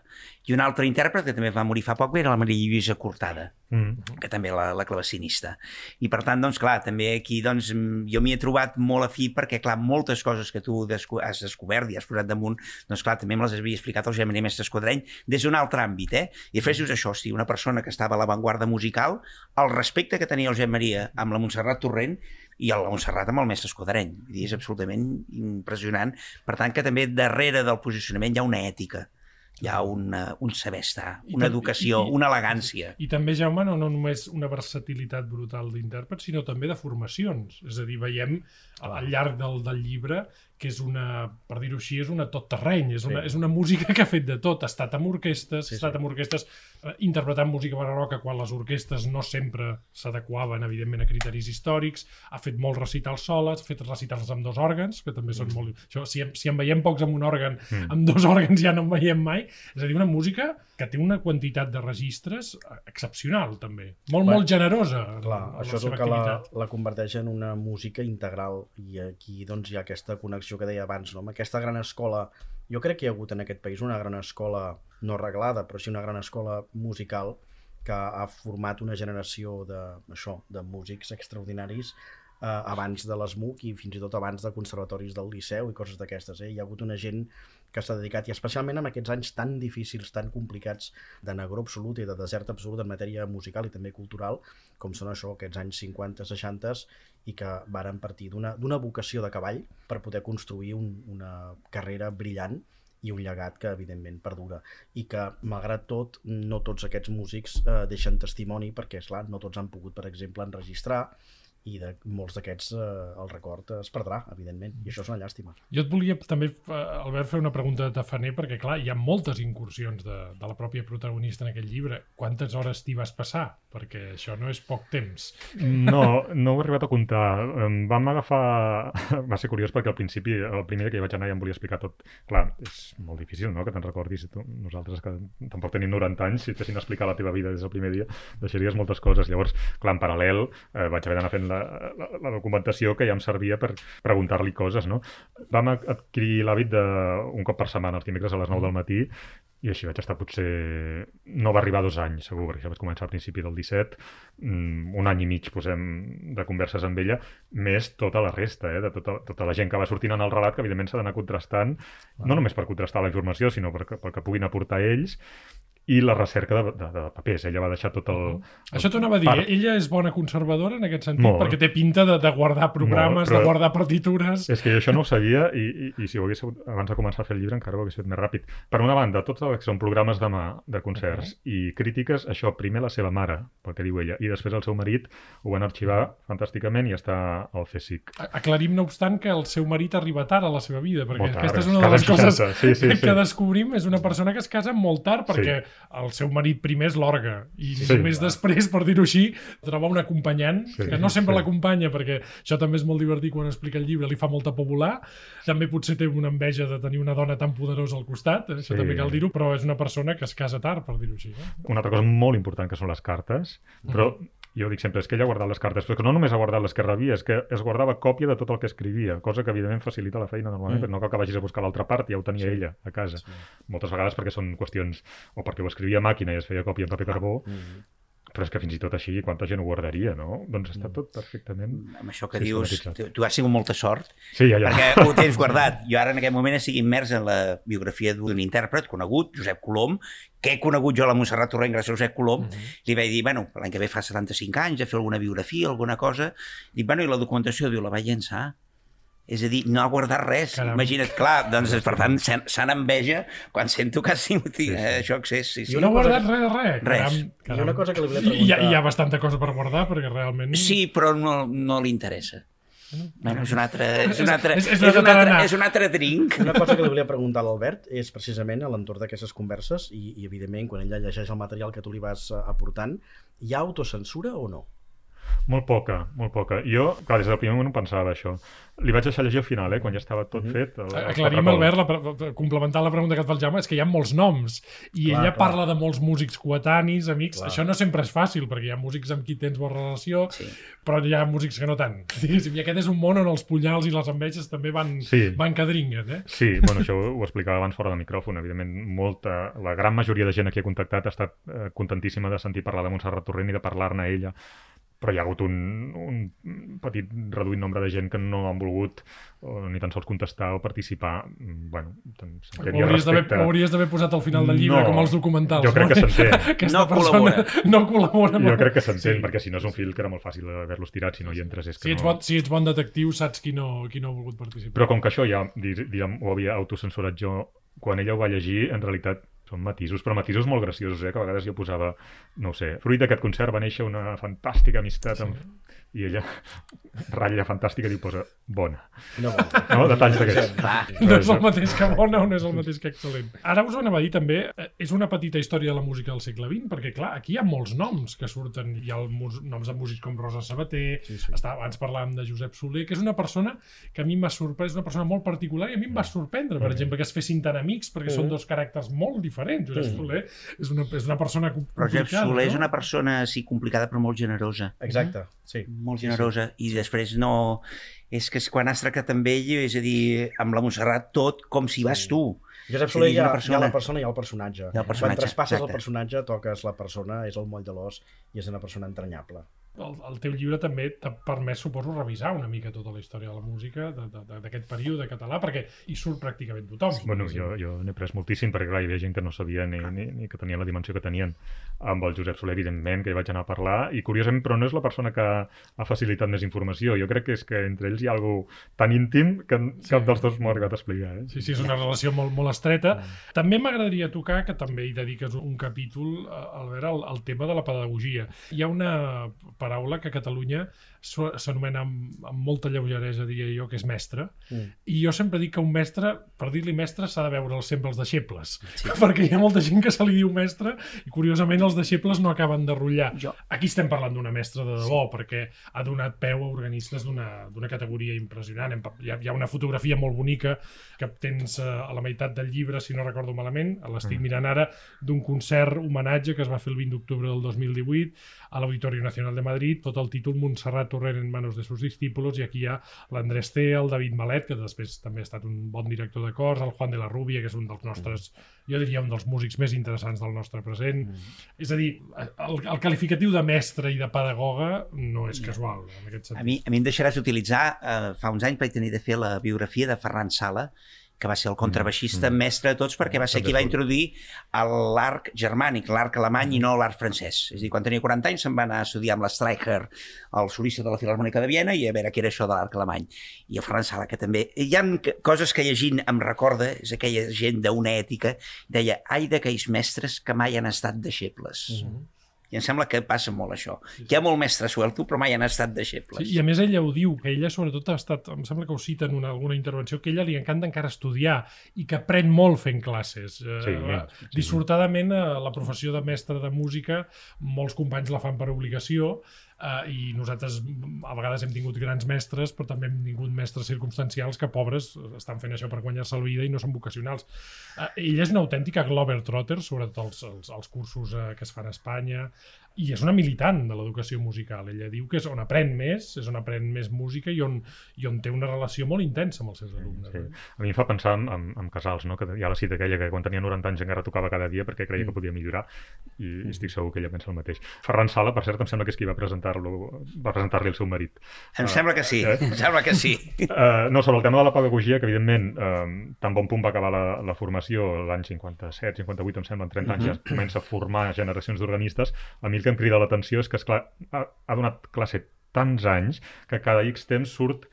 I un altre intèrpret que també va morir fa poc era la Maria Lluïsa Cortada Mm. que també la, la clavecinista. I per tant, doncs, clar, també aquí doncs, jo m'hi he trobat molt afí perquè, clar, moltes coses que tu desco has descobert i has posat damunt, doncs, clar, també me les havia explicat el Gemini Mestre Esquadreny des d'un altre àmbit, eh? I després dius això, hosti, una persona que estava a l'avantguarda musical, el respecte que tenia el Maria amb la Montserrat Torrent i el Montserrat amb el mestre. Vull dir, és absolutament impressionant. Per tant, que també darrere del posicionament hi ha una ètica, hi ha una, un saber estar, I una tam- educació, i- i- una elegància. I també, Jaume, no, no només una versatilitat brutal d'intèrpret, sinó també de formacions. És a dir, veiem al, al llarg del, del llibre que és una, per dir-ho així, és una tot terreny, és una, Sí. és una música que ha fet de tot, ha estat amb orquestes, Sí, ha estat sí. amb orquestes eh, interpretant música barroca quan les orquestes no sempre s'adequaven, evidentment, a criteris històrics, ha fet molts recitals soles, ha fet recitals amb dos òrgans, que també Mm. són molt... Això, si, en, si en veiem pocs amb un òrgan, Mm. amb dos òrgans ja no en veiem mai. És a dir, una música que té una quantitat de registres eh, excepcional, també. Molt, Bé, molt generosa. en- Clar, en això és el que la, la converteix en una música integral i aquí doncs, hi ha aquesta connexió que deia abans, no? amb aquesta gran escola jo crec que hi ha hagut en aquest país una gran escola no arreglada, però sí una gran escola musical que ha format una generació de, això, de músics extraordinaris eh, abans de l'ESMUC i fins i tot abans de conservatoris del Liceu i coses d'aquestes. Eh? Hi ha hagut una gent que s'ha dedicat, i especialment en aquests anys tan difícils, tan complicats, de negró absolut i de desert absolut en matèria musical i també cultural, com són això, aquests anys 50, 60, i que varen partir d'una vocació de cavall per poder construir un, una carrera brillant i un llegat que evidentment perdura. I que malgrat tot no tots aquests músics eh, deixen testimoni perquè esclar, no tots han pogut per exemple enregistrar i de molts d'aquests eh, el record es perdrà, evidentment, i això és una llàstima. Jo et volia també, eh, Albert, fer una pregunta de tafaner, perquè, clar, hi ha moltes incursions de, de la pròpia protagonista en aquest llibre. Quantes hores t'hi vas passar? Perquè això no és poc temps. No, no ho he arribat a comptar. Vam agafar... (laughs) Va ser curiós perquè al principi, el primer que hi vaig anar ja em volia explicar tot. Clar, és molt difícil, no?, que te'n recordis. Tu, nosaltres, que tampoc tenim 90 anys, si et fessin explicar la teva vida des del primer dia, deixaries moltes coses. Llavors, clar, en paral·lel, eh, vaig haver d'anar fent la, la, la documentació que ja em servia per preguntar-li coses, no? Vam ad- adquirir l'hàbit de un cop per setmana, els dimecres a les 9 del matí, i així vaig estar potser... No va arribar a dos anys, segur, perquè això vaig començar al principi del 17, mm, un any i mig posem de converses amb ella, més tota la resta, eh, de tota, tota la gent que va sortint en el relat, que evidentment s'ha d'anar contrastant, no només per contrastar la informació, sinó perquè, pel que puguin aportar ells, i la recerca de, de, de papers. Ella va deixar tot el... Això t'ho anava a dir, Part. eh? ella és bona conservadora en aquest sentit, Molt. perquè té pinta de, de guardar programes, Molt, de guardar partitures... És que això no ho sabia i, i, i si ho hagués sabut abans de començar a fer el llibre encara ho hagués fet més ràpid. Per una banda, tots els que són programes de mà, de concerts i crítiques, això primer la seva mare, pel que diu ella, i després el seu marit ho van arxivar fantàsticament i està al CSIC. A- Aclarim, no obstant, que el seu marit arriba tard a la seva vida, perquè tard, aquesta és es una de les coses amb 60, sí, sí, que sí. descobrim, és una persona que es casa molt tard, perquè el seu marit primer és l'orga, i Sí, només clar. després, per dir-ho així, troba un acompanyant, Sí, que no sempre sí. l'acompanya, perquè això també és molt divertit quan explica el llibre, li fa molta por volar, també potser té una enveja de tenir una dona tan poderosa al costat, eh? això Sí. també cal dir-ho, però és una persona que es casa tard, per dir-ho així. Eh? Una altra cosa molt important que són les cartes, però jo dic sempre, és que ella ha guardat les cartes, però que no només ha guardat les que rebia, és que es guardava còpia de tot el que escrivia, cosa que evidentment facilita la feina normalment, Mm. perquè no cal que vagis a buscar l'altra part, ja ho tenia Sí. ella a casa. Sí. Moltes vegades perquè són qüestions, o perquè ho escrivia a màquina i es feia còpia en paper carbó, Mm. Però és que fins i tot així, quanta gent ho guardaria, no? Doncs Mm. està tot perfectament... Amb això que dius, tu, tu has tingut molta sort, Sí, ja, ja. perquè ho tens guardat. Jo ara en aquest moment estic immers en la biografia d'un intèrpret conegut, Josep Colom, que he conegut jo la Montserrat Torrent gràcies a Josep Colom, Mhm. li vaig dir, bueno, l'any que ve fa 75 anys, de fer alguna biografia, alguna cosa. Dic, bueno, i la documentació? Diu, la vaig llançar. És a dir, no ha guardat res. Caram. Imagina't, clar, doncs, per tant, se, se n'enveja quan sento que ha sigut sí, sí. això accés. Sí, sí. I No cosa guardat res de res. Res. Caram, I una cosa que li volia I hi, ha, preguntar... hi ha bastanta cosa per guardar, perquè realment... Sí, però no, no li interessa. Bueno, és un altre, (laughs) és un altre, és- és, és és, un altre, és un altre drink. Una cosa que li volia preguntar a l'Albert és precisament a l'entorn d'aquestes converses i, i evidentment quan ella llegeix el material que tu li vas eh, aportant, hi ha autocensura o no? Molt poca, molt poca. Jo, clar, des del primer moment ho pensava, això. Li vaig deixar llegir al final, eh, quan ja estava tot Mhm. fet. El, els Aclarim, Albert, la, pre- complementar la pregunta que et fa el Jaume, és que hi ha molts noms i Clar, ella clar. parla de molts músics coetanis, amics. Clar. Això no sempre és fàcil, perquè hi ha músics amb qui tens bona relació, Sí. però hi ha músics que no tant. (laughs) Diguéssim, I aquest és un món on els punyals i les enveges també van, Sí. van cadringuen, eh? Sí, bueno, això ho ho explicava abans fora de micròfon. Evidentment, molta, la gran majoria de gent a qui he contactat ha estat eh, contentíssima de sentir parlar de Montserrat Torrent i de parlar-ne a ella, però hi ha hagut un, un petit reduït nombre de gent que no han volgut o ni tan sols contestar o participar. Mm, Bueno, doncs, Ho hauries respecte. ho hauries d'haver posat al final del llibre, No, com els documentals. jo crec no? que s'entén. (laughs) No persona col·labora. no col·labora. Jo crec que s'entén, Sí. perquè si no és un fil que era molt fàcil haver-los tirat, si no hi entres és que Si ets, no... bon, si ets bon detectiu, saps qui no, qui no ha volgut participar. Però com que això ja, diríem, ho havia autocensurat jo, quan ella ho va llegir, en realitat són matisos, però matisos molt graciosos, eh? que a vegades jo posava, no sé, fruit d'aquest concert va néixer una fantàstica amistat amb... i ella (laughs) ratlla fantàstica i diu posa bona. No vol. No? Detalls d'aquests. No és el mateix que bona o no és el mateix que excel·lent. Ara us ho anava a dir també, eh, és una petita història de la música del segle XX, perquè clar, aquí hi ha molts noms que surten, hi ha el noms de músics com Rosa Sabater, Sí, sí. està, abans parlàvem de Josep Soler, que és una persona que a mi m'ha sorprès, una persona molt particular i a mi em va sorprendre, per exemple, que es fessin tan amics, perquè són dos caràcters molt diferents. Josep Soler és una, és una persona com- Però Josep complicada. Soler és no? una persona, sí, complicada, però molt generosa. Exacte, sí. Molt generosa. I després no... És que quan has tractat amb ell, és a dir, amb la Montserrat, tot com si vas Sí. tu. Josep Sí, Soler hi ha, una hi ha persona. la persona i hi ha el personatge. Hi ha el personatge, Quan traspasses exacte. el personatge, toques la persona, és el moll de l'os i és una persona entranyable. El, el teu llibre també t'ha permès, suposo, revisar una mica tota la història de la música d'aquest període català, perquè hi surt pràcticament tothom. Bueno, jo, jo n'he pres moltíssim, perquè clar, hi havia gent que no sabia ni, ni, ni que tenien la dimensió que tenien. Amb el Josep Soler, evidentment, que hi vaig anar a parlar, i curiosament, però no és la persona que ha facilitat més informació. Jo crec que és que entre ells hi ha algú tan íntim que Sí. cap dels dos m'ho ha arribat a explicar. Eh? Sí, sí, és una relació molt, molt estreta. També m'agradaria tocar, que també hi dediques un capítol, eh, Albert, al, al tema de la pedagogia. Hi ha una paraula que Catalunya s'anomena amb, amb molta lleugeresa, diria jo, que és mestre. Mm. I jo sempre dic que un mestre, per dir-li mestre, s'ha de veure sempre els deixebles. Sí. (laughs) Perquè hi ha molta gent que se li diu mestre i, curiosament, els deixebles no acaben de rotllar. Jo, Aquí estem parlant d'una mestra de debò, sí. perquè ha donat peu a organistes d'una d'una categoria impressionant. Hem Hi ha, hi ha una fotografia molt bonica que tens eh, a la meitat del llibre, si no recordo malament, l'estic Mm. mirant ara, d'un concert homenatge que es va fer el 20 d'octubre del 2018 a l'Auditori Nacional de Madrid, tot el títol Montserrat Torrent en manos de sus discípulos, i aquí hi ha l'Andrés T, el David Malet, que després també ha estat un bon director de cors, el Juan de la Rubia, que és un dels nostres, jo diria, un dels músics més interessants del nostre present. És a dir, el, el qualificatiu de mestre i de pedagoga no és casual, en aquest a sentit. mi, a mi em deixaràs utilitzar, eh, fa uns anys vaig tenir de fer la biografia de Ferran Sala, que va ser el contrabaixista Mm, mm. mestre de tots perquè va ser qui va introduir l'arc germànic, l'arc alemany i no l'arc francès. És a dir, quan tenia 40 anys se'n va anar a estudiar amb l'Streicher, el solista de la Filharmònica de Viena, i a veure què era això de l'arc alemany. I el Ferran Sala, que també... Hi ha coses que llegint em recorda, és aquella gent d'una ètica, deia, ai d'aquells mestres que mai han estat deixebles. Mhm. I em sembla que passa molt això. Hi ha molt mestre suelto, però mai han estat deixebles. Sí, I a més ella ho diu, que ella sobretot ha estat, em sembla que ho cita en una, alguna intervenció, que a ella li encanta encara estudiar i que aprèn molt fent classes. Eh, Sí, eh, sí. Dissortadament, eh, la professió de mestre de música, molts companys la fan per obligació, uh, i nosaltres a vegades hem tingut grans mestres, però també hem tingut mestres circumstancials que, pobres, estan fent això per guanyar-se la vida i no són vocacionals. Uh, ella és una autèntica Glover Trotter, sobretot els, els, els cursos uh, que es fan a Espanya, i és una militant de l'educació musical. Ella diu que és on aprèn més, és on aprèn més música i on, i on té una relació molt intensa amb els seus alumnes. Sí. eh? A mi em fa pensar en, en, en Casals, no? que hi ha la cita aquella que quan tenia 90 anys encara tocava cada dia perquè creia que podia millorar i, i estic segur que ella pensa el mateix. Ferran Sala, per cert, em sembla que és qui va presentar-lo va presentar-li el seu marit. Em Ah, sembla que sí, eh? em sembla que sí. Uh, (laughs) no, sobre el tema de la pedagogia, que evidentment uh, tan bon punt va acabar la, la formació l'any 57, 58, em sembla, en 30 anys ja comença a formar generacions d'organistes, a mi el que em crida l'atenció és que, esclar, ha, ha donat classe tants anys que cada X temps surt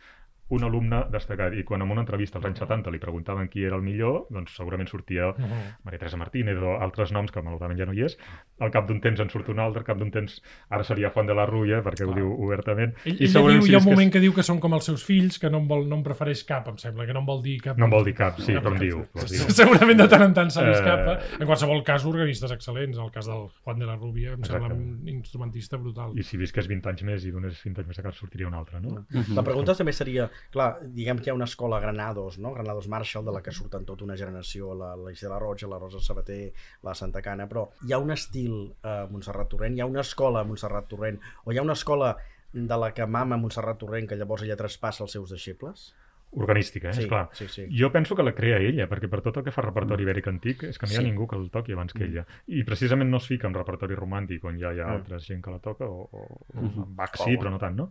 un alumne destacat i quan en una entrevista als anys 70 li preguntaven qui era el millor, doncs segurament sortia Uh -huh. Maria Teresa Martínez o altres noms que malauradament ja no hi és. Al cap d'un temps en surt un altre, al cap d'un temps ara seria Juan de la Rulla, perquè ho Clar. diu obertament. Ell, I segurament diu, si hi ha un que moment és- que diu que són com els seus fills, que no en, vol, no en prefereix cap, em sembla, que no en vol dir cap. No en vol dir cap, sí, Cap, però en diu. (laughs) Segurament de tant en tant se li Eh, escapa. En qualsevol cas, organistes excel·lents. El cas del Juan de la Rubia em sembla Exactament. un instrumentista brutal. I si visqués 20 anys més i donés 20 anys més casa, sortiria un altre, no? La pregunta també seria, clar, diguem que hi ha una escola Granados, no? Granados Marshall, de la que surten tota una generació, la, la Isela Roig, la Rosa Sabater, la Santa Cana, però hi ha un estil a Montserrat Torrent, hi ha una escola a Montserrat Torrent, o hi ha una escola de la que mama Montserrat Torrent que llavors ella traspassa als seus deixebles? Organística, eh? Sí, Esclar. sí, sí. Jo penso que la crea ella, perquè per tot el que fa repertori ibèric antic és que no hi ha Sí. ningú que el toqui abans que ella. I precisament no es fica en repertori romàntic on ja hi ha Mm. altra gent que la toca, o, o, o Mhm. en Bach sí, però no tant, no?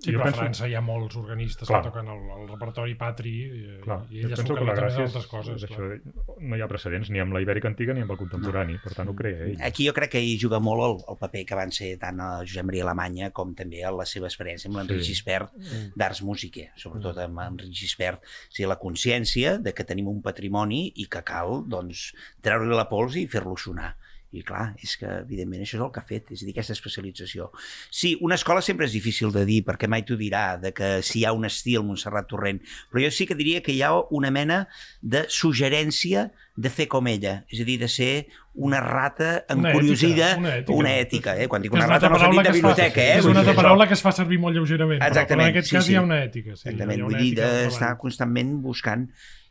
Sí, jo però penso- a França hi ha molts organistes Clar. que toquen el, el repertori patri i, Clar, i gràcia és, d'altres coses. clar. això, no hi ha precedents ni amb la ibèrica antiga ni amb el contemporani, per tant ho crea ell. Aquí jo crec que hi juga molt el, el paper que van ser tant a Josep Maria Alemanya com també a la seva experiència amb l'Enric Sí. Gispert d'Arts Música, sobretot amb Enric Gispert. O sigui, la consciència de que tenim un patrimoni i que cal doncs, treure-li la pols i fer-lo sonar. I clar, és que evidentment això és el que ha fet, és a dir, aquesta especialització. Sí, una escola sempre és difícil de dir, perquè mai t'ho dirà, de que si hi ha un estil Montserrat Torrent, però jo sí que diria que hi ha una mena de suggerència de fer com ella, és a dir, de ser una rata Una encuriosida, ètica, una ètica. una ètica, eh? quan dic una una rata no altra sentit de biblioteca, eh? És una altra paraula que es fa servir molt lleugerament, però- però Exactament, en aquest sí, cas sí. hi ha una ètica. Sí, Exactament, vull una dir, d'estar constantment buscant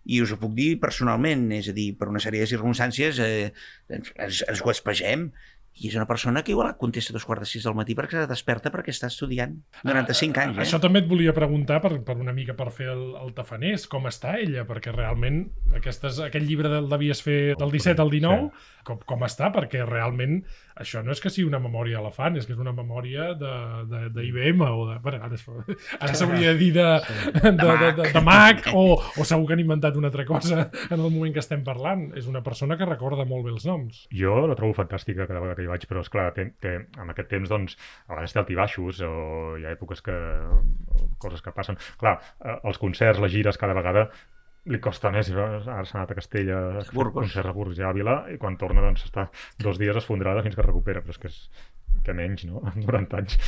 i us ho puc dir personalment, és a dir, per una sèrie de circumstàncies eh, ens, ens, guaspegem i és una persona que igual contesta dos quarts de sis del matí perquè se desperta perquè està estudiant 95 anys, eh? Això també et volia preguntar per, per una mica per fer el, el tafaners, com està ella, perquè realment aquestes, aquest llibre del devies fer del 17 al 19, com, com està? Perquè realment això no és que sigui una memòria d'elefant, és que és una memòria de, de, de IBM o de... Bueno, ara, ara s'hauria de dir de, de, de, de, de Mac o, o segur que han inventat una altra cosa en el moment que estem parlant. És una persona que recorda molt bé els noms. Jo la trobo fantàstica cada vegada que hi vaig, però esclar, té, té, en aquest temps doncs, a vegades té altibaixos o hi ha èpoques que... coses que passen. Clar, eh, els concerts, les gires, cada vegada li costa més, ara s'ha anat a Castella, a Burgos. concerts a Burgos i Àvila, i quan torna doncs està dos dies esfondrada fins que es recupera, però és que és que menys, no? (laughs) Amb 90 anys.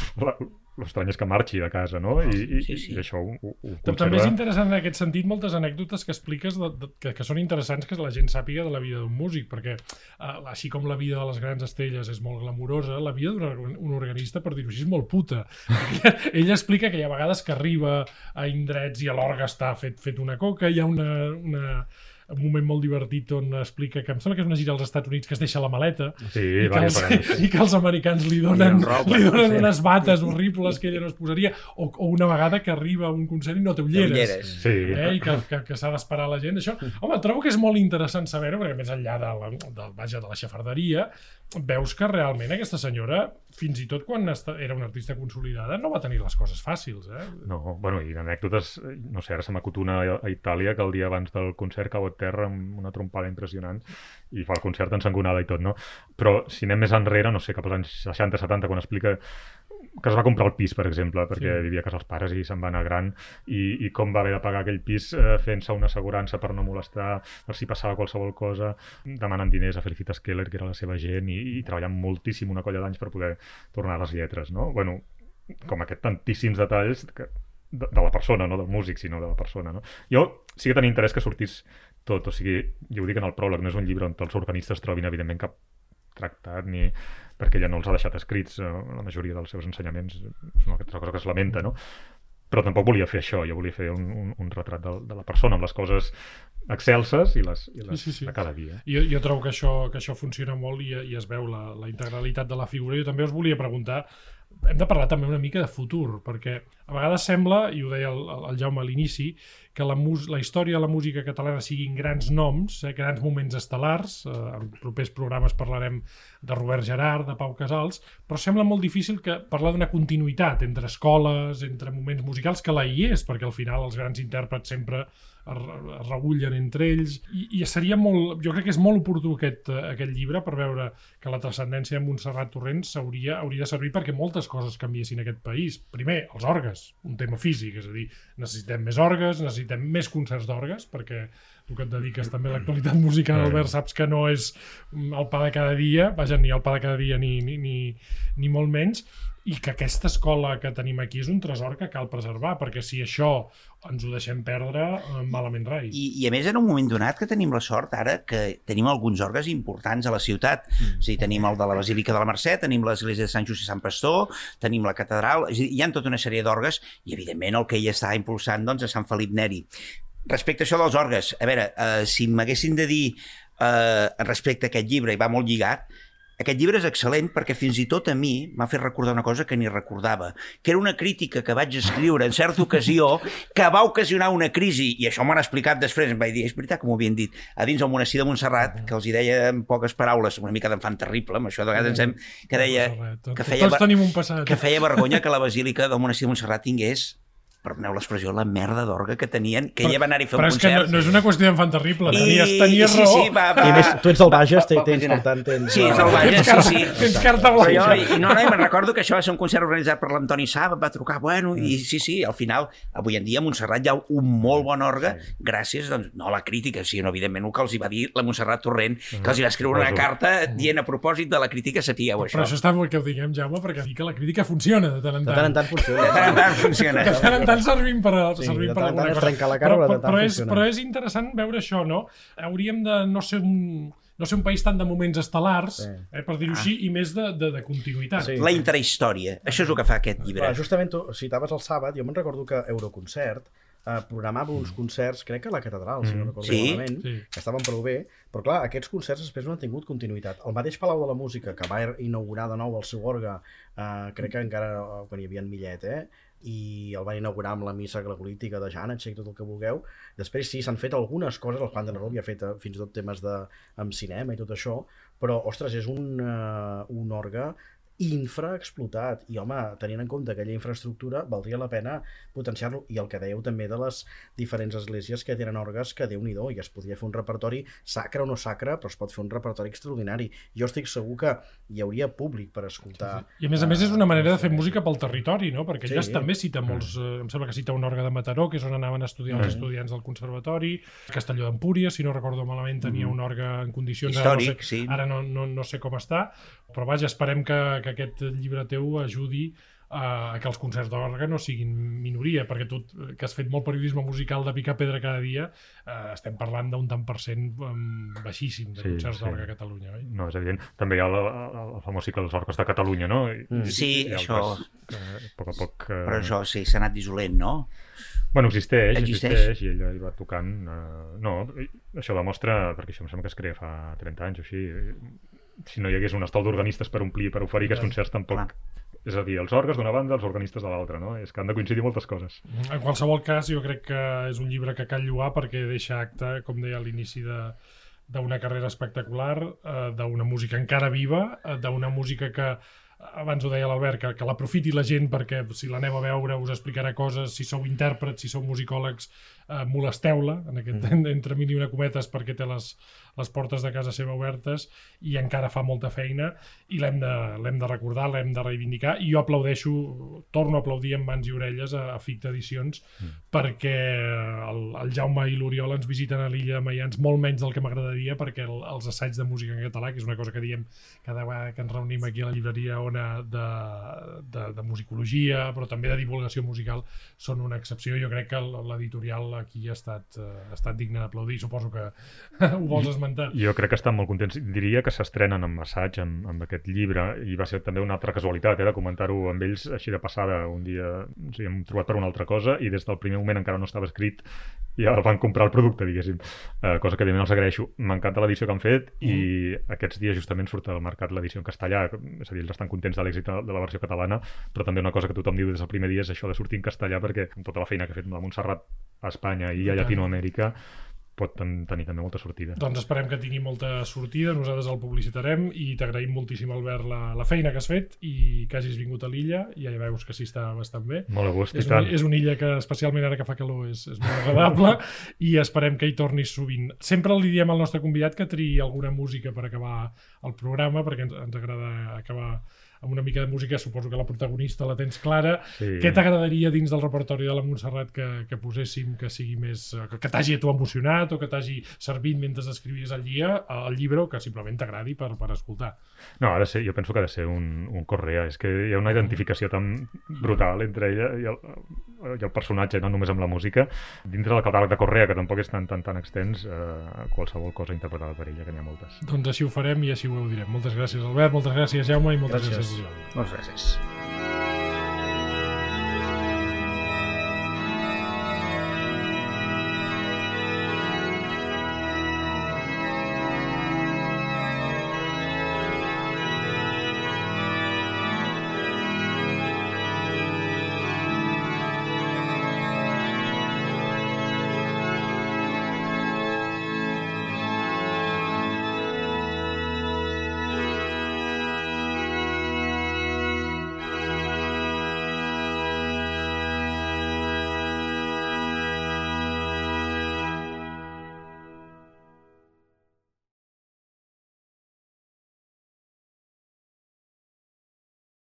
L'estrany és que marxi de casa, no? I, i, Sí, sí. i això ho, ho, Però També és conserva. interessant en aquest sentit moltes anècdotes que expliques de, de, que, que són interessants que la gent sàpiga de la vida d'un músic, perquè eh, així com la vida de les grans estrelles és molt glamurosa, la vida d'un orga- un organista, per dir-ho així, és molt puta. (laughs) Perquè Ell explica que hi ha vegades que arriba a indrets i a l'orga està fet, fet una coca, hi ha una, una, un moment molt divertit on explica que em sembla que és una gira als Estats Units que es deixa la maleta Sí, i, que els, i que els americans li donen, roba, li donen sí. unes bates horribles que ella no es posaria o, o una vegada que arriba a un concert i no té ulleres, Ulleres. Sí, eh? i que, que, que s'ha d'esperar la gent això, home, trobo que és molt interessant saber-ho perquè més enllà de la, de, vaja, de la xafarderia veus que realment aquesta senyora fins i tot quan era una artista consolidada no va tenir les coses fàcils eh? No, bueno, i d'anècdotes, eh, no sé, ara se m'acut una a a Itàlia que el dia abans del concert cau a terra amb una trompada impressionant i fa el concert ensangonada i tot, no? Però si anem més enrere, no sé, cap als anys 60-70, quan explica que es va comprar el pis, per exemple, perquè Sí. vivia a casa els pares i se'n va anar gran, i, i com va haver de pagar aquell pis eh, fent-se una assegurança per no molestar, per si passava qualsevol cosa, demanant diners a Felicitas Keller, que era la seva gent, i, i treballant moltíssim una colla d'anys per poder tornar les lletres, no? Bueno, com aquest tantíssims detalls que, de, de la persona, no del músic, sinó de la persona. No? Jo sí que tenia interès que sortís tot, o sigui, jo ho dic en el pròleg, no és un llibre on els organistes trobin, evidentment, cap tractat, ni perquè ella no els ha deixat escrits, eh, la majoria dels seus ensenyaments, és una altra cosa que es lamenta, no? Però tampoc volia fer això, jo volia fer un, un, un retrat de, de la persona amb les coses excelses i les, i les Sí, sí, sí. de cada dia. Jo, jo trobo que això, que això funciona molt i, i es veu la, la integralitat de la figura. Jo també us volia preguntar, hem de parlar també una mica de futur, perquè a vegades sembla, i ho deia el, el Jaume a l'inici, que la, la història de la música catalana siguin grans noms, eh, grans moments estel·lars, eh, en propers programes parlarem de Robert Gerard, de Pau Casals, però sembla molt difícil que parlar d'una continuïtat entre escoles, entre moments musicals, que la hi és, perquè al final els grans intèrprets sempre es regullen entre ells i, i seria molt, jo crec que és molt oportú aquest, eh, aquest llibre per veure que la transcendència de Montserrat Torrents hauria, hauria de servir perquè moltes coses canviessin en aquest país. Primer, els orgues, un tema físic, és a dir, necessitem més orgues, necessitem més concerts d'orgues, perquè tu que et dediques també a l'actualitat musical, Albert, saps que no és mm, el pa de cada dia, vaja, ni el pa de cada dia ni, ni, ni, ni molt menys, i que aquesta escola que tenim aquí és un tresor que cal preservar, perquè si això ens ho deixem perdre, eh, malament rai. I, I a més, en un moment donat que tenim la sort ara que tenim alguns orgues importants a la ciutat. Mm. A dir, tenim el de la Basílica de la Mercè, tenim l'església de Sant Just i Sant Pastor, tenim la catedral, és a dir, hi ha tota una sèrie d'orgues i, evidentment, el que ella està impulsant doncs, a Sant Felip Neri. Respecte a això dels orgues, a veure, eh, si m'haguessin de dir eh, respecte a aquest llibre, i va molt lligat, aquest llibre és excel·lent perquè fins i tot a mi m'ha fet recordar una cosa que ni recordava, que era una crítica que vaig escriure en certa ocasió que va ocasionar una crisi, i això m'han explicat després, em vaig dir, és veritat que m'ho havien dit, a dins del monestir de Montserrat, que els hi deia en poques paraules, una mica d'enfant terrible, amb això de vegades ens hem, que deia que feia, que feia vergonya que la basílica del monestir de Montserrat tingués perdoneu l'expressió, la merda d'orga que tenien, que ella va anar-hi a fer Però un és que no, concert. no és una qüestió d'enfant terrible, tenies, I- tenies sí, raó. sí, va, va. I més, tu ets el Bages, Va- va- tens, per tant, tens... Sí, ets el Bages, sí, sí. tens carta Però blanca. jo, i no, no, i me'n recordo que això va ser un concert organitzat per l'Antoni Saba, va trucar, bueno, i sí, sí, al final, avui en dia a Montserrat hi ha un molt bon orgue, gràcies, doncs, no a la crítica, sinó, evidentment, el que els hi va dir la Montserrat Torrent, que els hi va escriure una carta dient a propòsit de la crítica, sapigueu Però això. això està molt que ho diguem, Jaume, perquè que la crítica funciona de tant en De tant. tant en tant funciona. De tant en tant funciona. De tant en tant servim per, Sí, servim de per tant alguna tant cosa. trencar la cara, però, però però, tant però, és, però és interessant veure això, no? Hauríem de no ser un, no ser un país tant de moments estel·lars, Sí. eh, per dir-ho així, i més de, de, de continuïtat. Sí. La interhistòria, això és el que fa aquest llibre. Clar, justament tu citaves el sàbat, jo me'n recordo que Euroconcert eh, programava uns concerts, crec que a la catedral, si no recordo Sí. malament, Sí. que estaven prou bé, però clar, aquests concerts després no han tingut continuïtat. El mateix Palau de la Música, que va inaugurar de nou el seu orgue, eh, crec que encara eh, quan hi havia en Millet, eh? I el van inaugurar amb la missa glagolítica de Janacek, tot el que vulgueu. Després sí, s'han fet algunes coses, el Juan de Neró havia fet eh, fins i tot temes de, amb cinema i tot això, però, ostres, és un, uh, un orgue infraexplotat. I home, tenint en compte aquella infraestructura valdria la pena potenciar-lo. I el que dèieu també de les diferents esglésies que tenen orgues que déu nhi i es podria fer un repertori sacre o no sacre però es pot fer un repertori extraordinari. Jo estic segur que hi hauria públic per escoltar I a més a més és una manera de fer música pel territori, no? Perquè Sí. ella també cita molts... Eh, em sembla que cita un orgue de Mataró, que és on anaven a estudiar els estudiants del conservatori, Castelló d'Empúries, si no recordo malament, tenia un orgue en condicions... Històric, ara no sé, sí. Ara no, no, no sé com està, però vaja, esperem que, que aquest llibre teu ajudi a que els concerts d'orgue no siguin minoria, perquè tu, eh, que has fet molt periodisme musical de picar pedra cada dia, eh, estem parlant d'un tant per cent eh, baixíssim de Sí, concerts sí. d'orgue a Catalunya, oi? No, és evident. També hi ha el, el, el famós cicle dels orques de Catalunya, no? I, Mm. Sí, i això... altres Que, a poc a poc... Eh... Però això sí, s'ha anat dissolent, no? Bueno, existeix, Existeix. existeix, i ella hi va tocant... Eh, no, i això demostra, perquè això em sembla que es crea fa 30 anys o així, eh, si no hi hagués un estol d'organistes per omplir, per oferir aquests concerts, tampoc... Clar. És a dir, els orgues d'una banda, els organistes de l'altra, no? És que han de coincidir moltes coses. En qualsevol cas, jo crec que és un llibre que cal lloar perquè deixa acte, com deia a l'inici de d'una carrera espectacular, eh, d'una música encara viva, eh, d'una música que abans ho deia l'Albert, que, que l'aprofiti la gent perquè si l'aneu a veure us explicarà coses, si sou intèrprets, si sou musicòlegs, eh, molesteu-la, en aquest, mm. entre mil i una cometes, perquè té les, les portes de casa seva obertes i encara fa molta feina i l'hem de, de recordar, l'hem de reivindicar i jo aplaudeixo, torno a aplaudir amb mans i orelles a, a Ficta Edicions mm. perquè el, el Jaume i l'Oriol ens visiten a l'illa de Maians molt menys del que m'agradaria perquè el, els assaigs de música en català, que és una cosa que diem cada vegada que ens reunim aquí a la llibreria Ona de, de, de musicologia, però també de divulgació musical, són una excepció. Jo crec que l'editorial aquí ha estat, uh, ha estat digne d'aplaudir. Suposo que (laughs) ho vols esmentar. Jo crec que estan molt contents. Diria que s'estrenen amb assaig amb, amb aquest llibre i va ser també una altra casualitat eh, de comentar-ho amb ells així de passada. Un dia ens hi hem trobat per una altra cosa i des del primer moment encara no estava escrit i ja van comprar el producte, diguéssim. Uh, cosa que evidentment els agraeixo. M'encanta l'edició que han fet i mm. aquests dies justament surt al mercat l'edició en castellà, és a dir, ells estan contents de l'èxit de la versió catalana, però també una cosa que tothom diu des del primer dia és això de sortir en castellà perquè amb tota la feina que ha fet la Montserrat a Espanya i a Llatinoamèrica pot ten tenir també molta sortida. Doncs esperem que tingui molta sortida, nosaltres el publicitarem i t'agraïm moltíssim, Albert, la, la feina que has fet i que hagis vingut a l'illa, i ja veus que sí està bastant bé. Molt a gust, és, i tant. Un, és una illa que, especialment ara que fa calor, és, és molt agradable (laughs) i esperem que hi tornis sovint. Sempre li diem al nostre convidat que triï alguna música per acabar el programa, perquè ens, ens agrada acabar amb una mica de música, suposo que la protagonista la tens clara. Sí. Què t'agradaria dins del repertori de la Montserrat que, que poséssim que sigui més... que, que t'hagi a tu emocionat o que t'hagi servit mentre escrivies el llibre, el llibre o que simplement t'agradi per, per escoltar? No, ha de ser, jo penso que ha de ser un, un Correa. És que hi ha una identificació tan brutal entre ella i el, i el personatge, no només amb la música. Dintre del catàleg de Correa, que tampoc és tan, tan, tan extens, eh, qualsevol cosa interpretada per ella, que n'hi ha moltes. Doncs així ho farem i així ho direm. Moltes gràcies, Albert, moltes gràcies, Jaume, i moltes gràcies, gràcies gracias. Muchas.